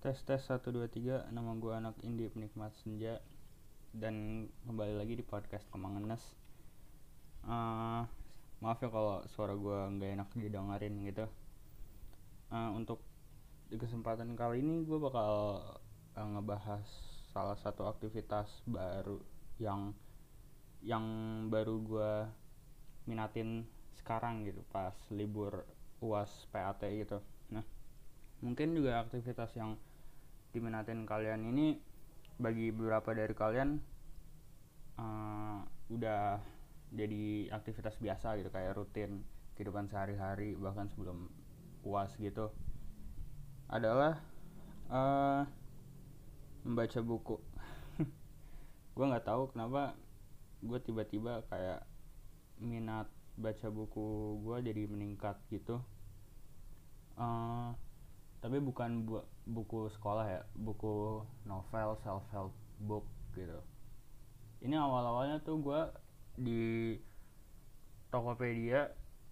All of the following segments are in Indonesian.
Tes tes 1 2 3 nama gue anak indie penikmat senja dan kembali lagi di podcast Kemang Enes. Eh, maaf ya kalau suara gue nggak enak didengerin gitu. Eh, untuk di kesempatan kali ini gue bakal eh, ngebahas salah satu aktivitas baru yang yang baru gue minatin sekarang gitu pas libur uas PAT gitu. Nah mungkin juga aktivitas yang diminatin kalian ini bagi beberapa dari kalian uh, udah jadi aktivitas biasa gitu kayak rutin kehidupan sehari-hari bahkan sebelum uas gitu. Adalah uh, membaca buku. Gue nggak tahu kenapa gue tiba-tiba kayak minat baca buku gue jadi meningkat gitu. Uh, tapi bukan bu buku sekolah ya buku novel self help book gitu. Ini awal awalnya tuh gue di Tokopedia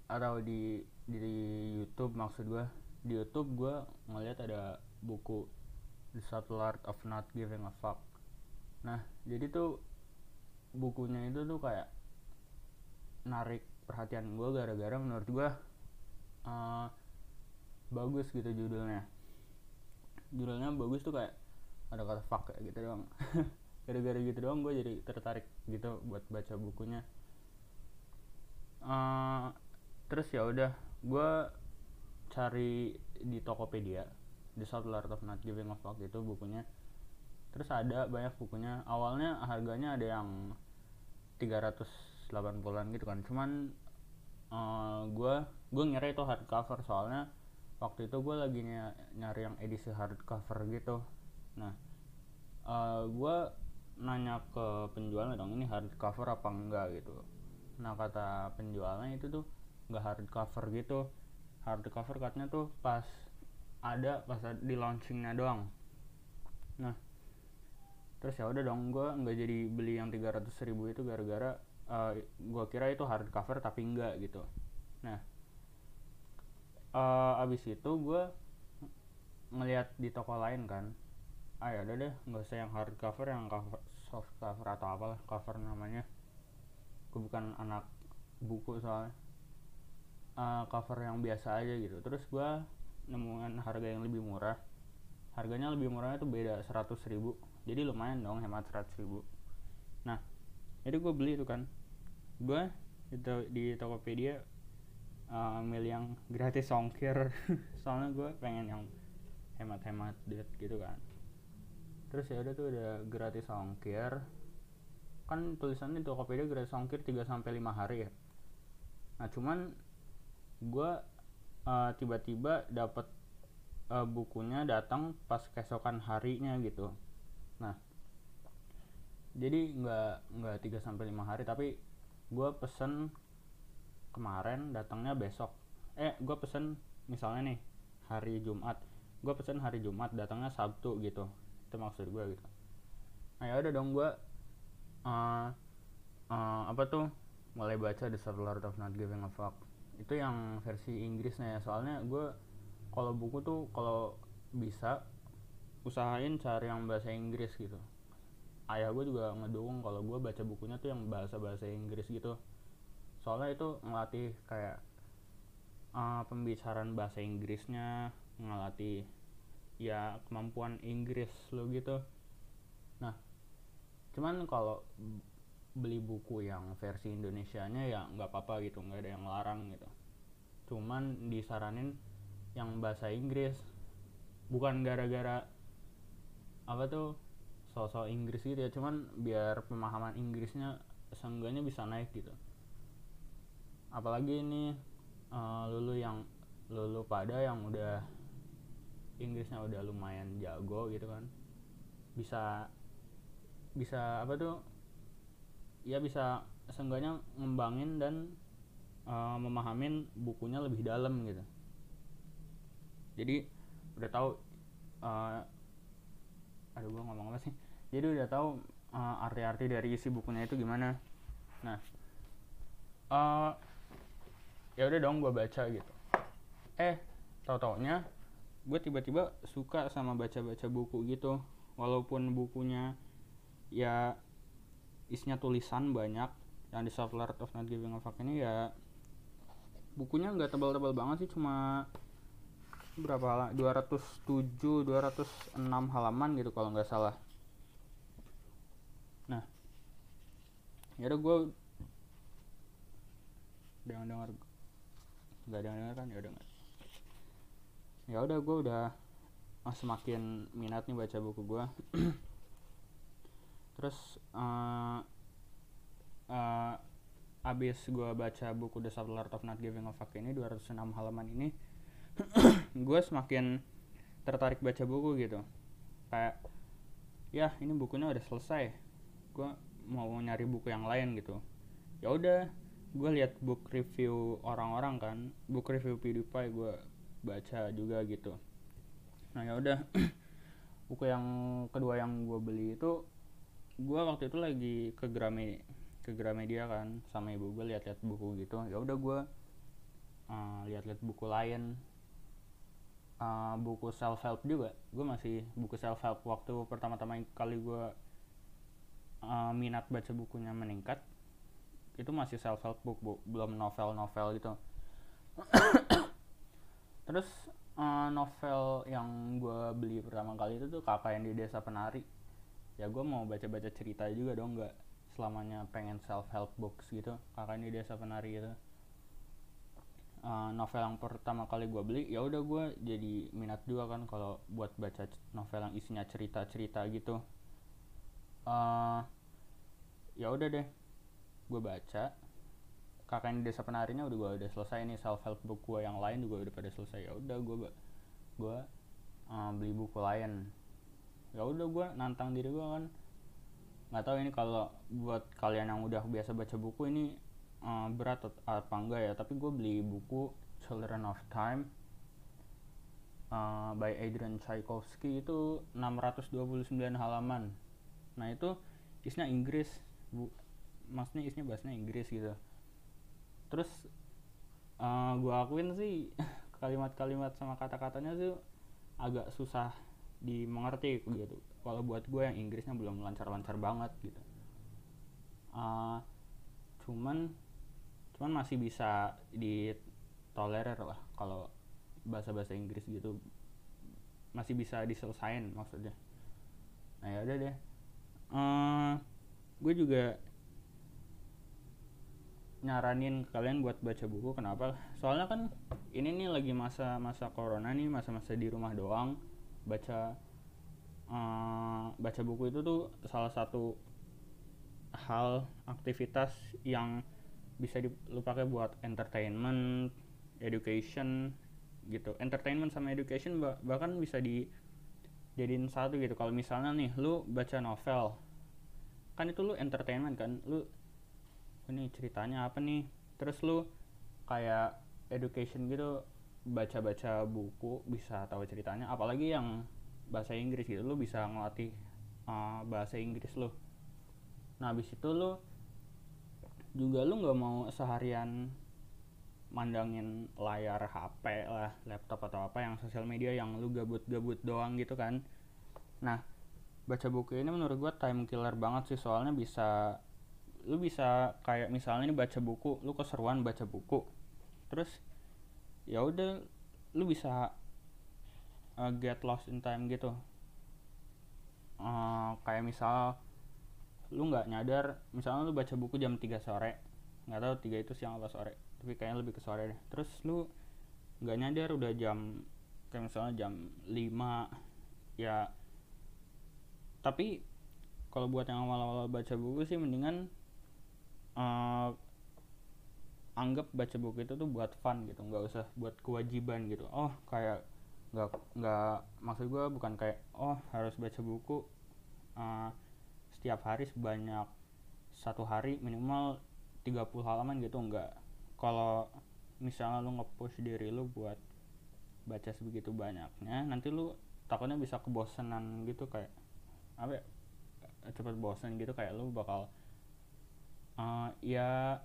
atau di di YouTube maksud gue di YouTube gue ngeliat ada buku The Subtle Art of Not Giving a Fuck. Nah jadi tuh bukunya itu tuh kayak narik perhatian gue gara-gara menurut gue uh, bagus gitu judulnya. Judulnya bagus tuh kayak ada kata fuck kayak gitu doang. Gara-gara gitu doang gue jadi tertarik gitu buat baca bukunya. Uh, terus ya udah gue cari di Tokopedia The Subtle Art of Not Giving a Fuck itu bukunya. Terus ada banyak bukunya. Awalnya harganya ada yang 380-an gitu kan. Cuman gue uh, gue ngira itu hardcover soalnya waktu itu gue lagi nyari yang edisi hardcover gitu. Nah uh, gue nanya ke penjualnya dong ini hardcover apa enggak? gitu. Nah kata penjualnya itu tuh nggak hardcover gitu. Hardcover katanya tuh pas ada pas di launchingnya doang. Nah terus ya udah dong gue nggak jadi beli yang 300 ribu itu gara-gara uh, gue kira itu hardcover tapi enggak gitu. Nah uh, abis itu gue ngeliat di toko lain kan. Ah ya udah deh nggak usah yang hardcover yang cover soft cover atau apalah cover namanya. Gue bukan anak buku soalnya. Uh, cover yang biasa aja gitu. Terus gue nemuin harga yang lebih murah. Harganya lebih murahnya tuh beda 100 ribu. Jadi lumayan dong hemat 100 ribu. Nah jadi gue beli itu kan. Gue itu di Tokopedia uh, milih yang gratis ongkir soalnya gue pengen yang hemat-hemat duit gitu kan. Terus ya udah tuh udah gratis ongkir kan tulisannya di Tokopedia gratis ongkir 3 sampai 5 hari ya. Nah cuman gue uh, tiba-tiba dapat uh, bukunya datang pas keesokan harinya gitu. Nah jadi nggak nggak 3 sampai 5 hari tapi gue pesen kemarin datangnya besok. Eh gue pesen misalnya nih hari Jumat. Gue pesen hari Jumat datangnya Sabtu gitu. Itu maksud gue gitu. Nah ya udah dong gue uh, uh, apa tuh mulai baca The Subtle Art of Not Giving a Fuck. Itu yang versi Inggrisnya ya. Soalnya gue kalau buku tuh kalau bisa usahain cari yang bahasa Inggris gitu. Ayah gue juga ngedukung kalau gue baca bukunya tuh yang bahasa bahasa Inggris gitu soalnya itu ngelatih kayak uh, pembicaraan bahasa Inggrisnya ngelatih ya kemampuan Inggris lo gitu. Nah cuman kalau beli buku yang versi Indonesianya ya nggak apa-apa gitu nggak ada yang larang gitu. Cuman disaranin yang bahasa Inggris. Bukan gara-gara apa tuh sosok Inggris gitu ya cuman biar pemahaman Inggrisnya seenggaknya bisa naik gitu apalagi ini uh, lulu yang lulu pada yang udah Inggrisnya udah lumayan jago gitu kan. Bisa bisa apa tuh? Ya bisa seenggaknya ngembangin dan uh, memahamin bukunya lebih dalam gitu. Jadi udah tahu uh, aduh gua ngomong apa sih? Jadi udah tahu uh, arti-arti dari isi bukunya itu gimana. Nah uh, ya udah dong gue baca gitu. Eh tau taunya gue tiba-tiba suka sama baca-baca buku gitu. Walaupun bukunya ya isinya tulisan banyak yang di Soft Art of Not Giving a Fuck ini ya bukunya nggak tebal-tebal banget sih cuma berapa halaman 207 206 halaman gitu kalau nggak salah. Nah ya udah gue jangan dengar nggak ada yang denger kan? Ya udah ya udah gue udah ah, semakin minat nih baca buku gue terus uh, uh, abis gue baca buku The Subtle Art of Not Giving a Fuck ini 206 halaman ini gue semakin tertarik baca buku gitu. Kayak ya ini bukunya udah selesai. Gue mau nyari buku yang lain gitu. Ya udah gue lihat book review orang-orang kan book review PewDiePie gue baca juga gitu. Nah ya udah buku yang kedua yang gue beli itu gue waktu itu lagi ke Grame ke Gramedia kan sama ibu gue lihat-lihat buku gitu. Ya udah gue uh, lihat-lihat buku lain. Uh, buku self help juga. Gue masih buku self help waktu pertama-tama kali gue uh, minat baca bukunya meningkat itu masih self help book bu. Belum novel novel gitu. Terus uh, novel yang gue beli pertama kali itu tuh kakak yang di desa penari. Ya gue mau baca baca cerita juga dong nggak selamanya pengen self help books gitu. Kakak ini desa penari gitu uh, novel yang pertama kali gue beli ya udah gue jadi minat juga kan kalau buat baca novel yang isinya cerita cerita gitu. Uh, ya udah deh gue baca kakak ini desa penarinya udah gue udah selesai nih self help book gue yang lain juga udah pada selesai. Ya udah gue gue uh, beli buku lain. Ya udah gue nantang diri gue kan. Nggak tahu ini kalau buat kalian yang udah biasa baca buku ini uh, berat apa enggak ya tapi gue beli buku Children of Time uh, by Adrian Tchaikovsky itu 629 halaman. Nah itu isinya Inggris bu maksudnya isinya bahasanya Inggris gitu. Terus uh, gue akuin sih kalimat-kalimat sama kata-katanya tuh agak susah dimengerti gitu. Kalau buat gue yang Inggrisnya belum lancar-lancar banget gitu. Uh, cuman cuman masih bisa ditolerir lah kalau bahasa-bahasa Inggris gitu. Masih bisa diselesain maksudnya. Nah ya udah deh. Uh, gue juga nyaranin kalian buat baca buku kenapa soalnya kan ini nih lagi masa-masa corona nih masa-masa di rumah doang baca uh, baca buku itu tuh salah satu hal aktivitas yang bisa lu pakai buat entertainment, education gitu. Entertainment sama education bahkan bisa di jadiin satu gitu. Kalau misalnya nih lu baca novel, kan itu lu entertainment kan, lu ini ceritanya apa nih? Terus lu kayak education gitu baca-baca buku bisa tahu ceritanya. Apalagi yang bahasa Inggris gitu lu bisa ngelatih uh, bahasa Inggris lu. Nah habis itu lu juga lu nggak mau seharian mandangin layar HP lah laptop atau apa yang sosial media yang lu gabut-gabut doang gitu kan. Nah baca buku ini menurut gua time killer banget sih soalnya bisa lu bisa kayak misalnya ini baca buku lu keseruan baca buku. Terus ya udah lu bisa uh, get lost in time gitu. Uh, kayak misal lu nggak nyadar misalnya lu baca buku jam 3 sore nggak tahu tiga itu siang apa sore tapi kayaknya lebih ke sore deh. Terus lu nggak nyadar udah jam kayak misalnya jam 5 ya tapi kalau buat yang awal-awal baca buku sih mendingan uh, anggap baca buku itu tuh buat fun gitu nggak usah buat kewajiban gitu. Oh kayak nggak nggak maksud gue bukan kayak oh harus baca buku uh, setiap hari sebanyak satu hari minimal 30 halaman gitu enggak kalau misalnya lu nge-push diri lu buat baca sebegitu banyaknya nanti lu takutnya bisa kebosanan gitu kayak apa ya, cepet bosan gitu kayak lu bakal ya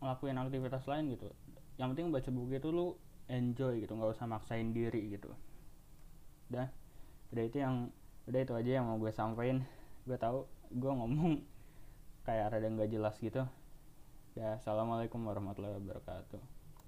ngelakuin aktivitas lain gitu. Yang penting baca buku itu lu enjoy gitu nggak usah maksain diri gitu. Udah udah itu yang udah itu aja yang mau gue sampein gue tahu gue ngomong kayak rada nggak jelas gitu. Ya assalamualaikum warahmatullahi wabarakatuh